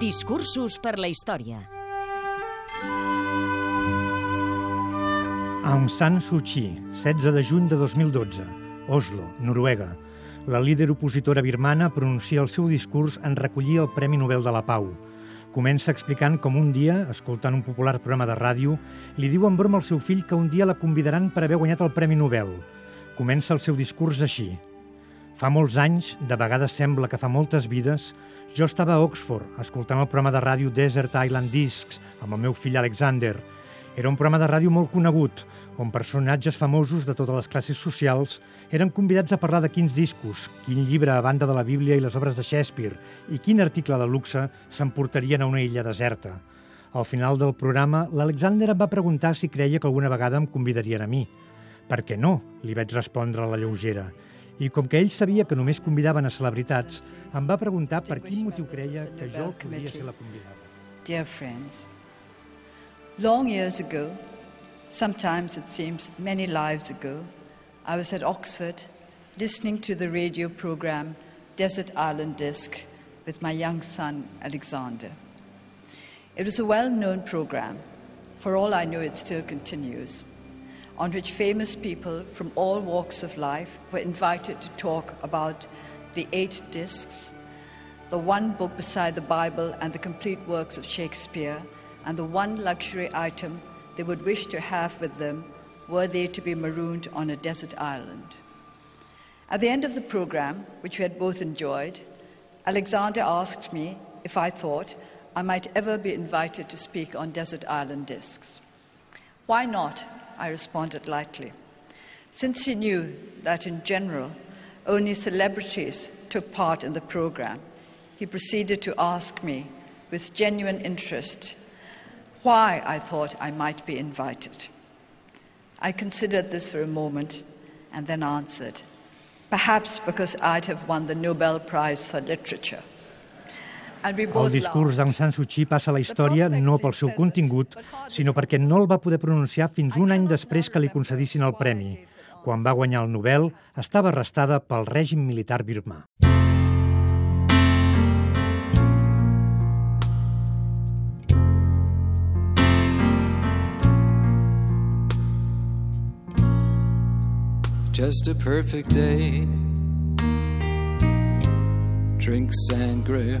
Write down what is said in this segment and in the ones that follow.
Discursos per la història. Aung San Suu Kyi, 16 de juny de 2012, Oslo, Noruega. La líder opositora birmana pronuncia el seu discurs en recollir el Premi Nobel de la Pau. Comença explicant com un dia, escoltant un popular programa de ràdio, li diu en broma al seu fill que un dia la convidaran per haver guanyat el Premi Nobel. Comença el seu discurs així. Fa molts anys, de vegades sembla que fa moltes vides, jo estava a Oxford, escoltant el programa de ràdio Desert Island Discs amb el meu fill Alexander. Era un programa de ràdio molt conegut, on personatges famosos de totes les classes socials eren convidats a parlar de quins discos, quin llibre a banda de la Bíblia i les obres de Shakespeare i quin article de luxe s'emportarien a una illa deserta. Al final del programa, l'Alexander em va preguntar si creia que alguna vegada em convidarien a mi. Per què no? li vaig respondre a la lleugera. I com que ell sabia que només convidaven a celebritats, em va preguntar per quin motiu creia que jo podria ser la convidada. Dear friends, long years ago, sometimes it seems many lives ago, I was at Oxford listening to the radio program Desert Island Disc with my young son Alexander. It was a well known program. For all I know, it still continues on which famous people from all walks of life were invited to talk about the eight discs, the one book beside the Bible and the complete works of Shakespeare, and the one luxury item they would wish to have with them were they to be marooned on a desert island. At the end of the program, which we had both enjoyed, Alexander asked me if I thought I might ever be invited to speak on desert island discs. Why not? I responded lightly. Since he knew that in general only celebrities took part in the program, he proceeded to ask me with genuine interest why I thought I might be invited. I considered this for a moment and then answered, perhaps because I'd have won the Nobel Prize for Literature. El discurs d'Aung. San Suu Kyi passa a la història no pel seu contingut, sinó perquè no el va poder pronunciar fins un any després que li concedissin el premi. Quan va guanyar el Nobel, estava arrestada pel règim militar birmà. Just a perfect day. Drink sangria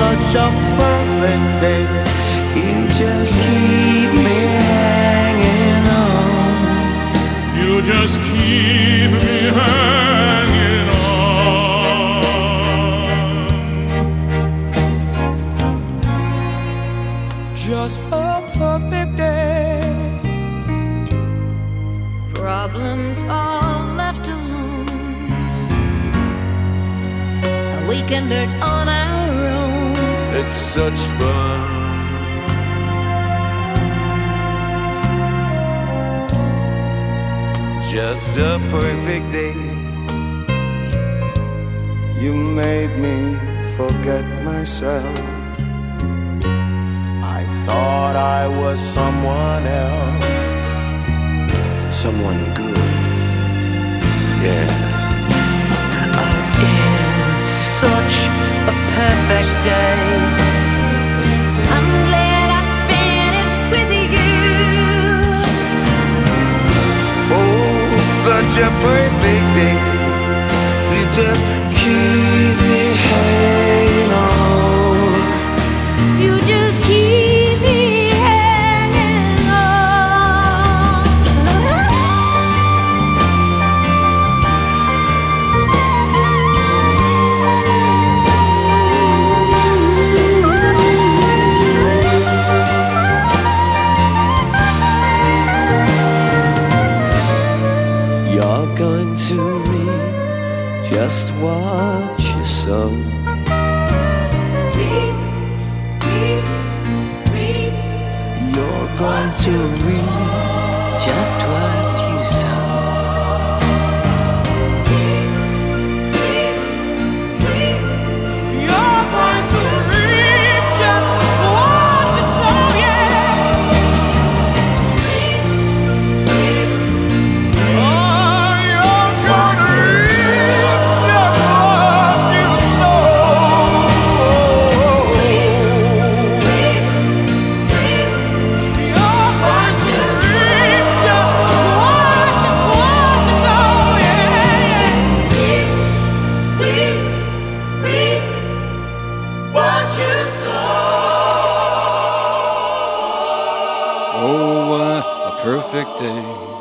Such a perfect day. You just keep me hanging on. You just keep me hanging Weekenders on our own. It's such fun. Just a perfect day. You made me forget myself. I thought I was someone else. Someone good. Yeah. Such a perfect day. I'm glad I spent it with you. Oh, such a perfect day. You just just watch yourself. sow. You're going to read just what. perfect day.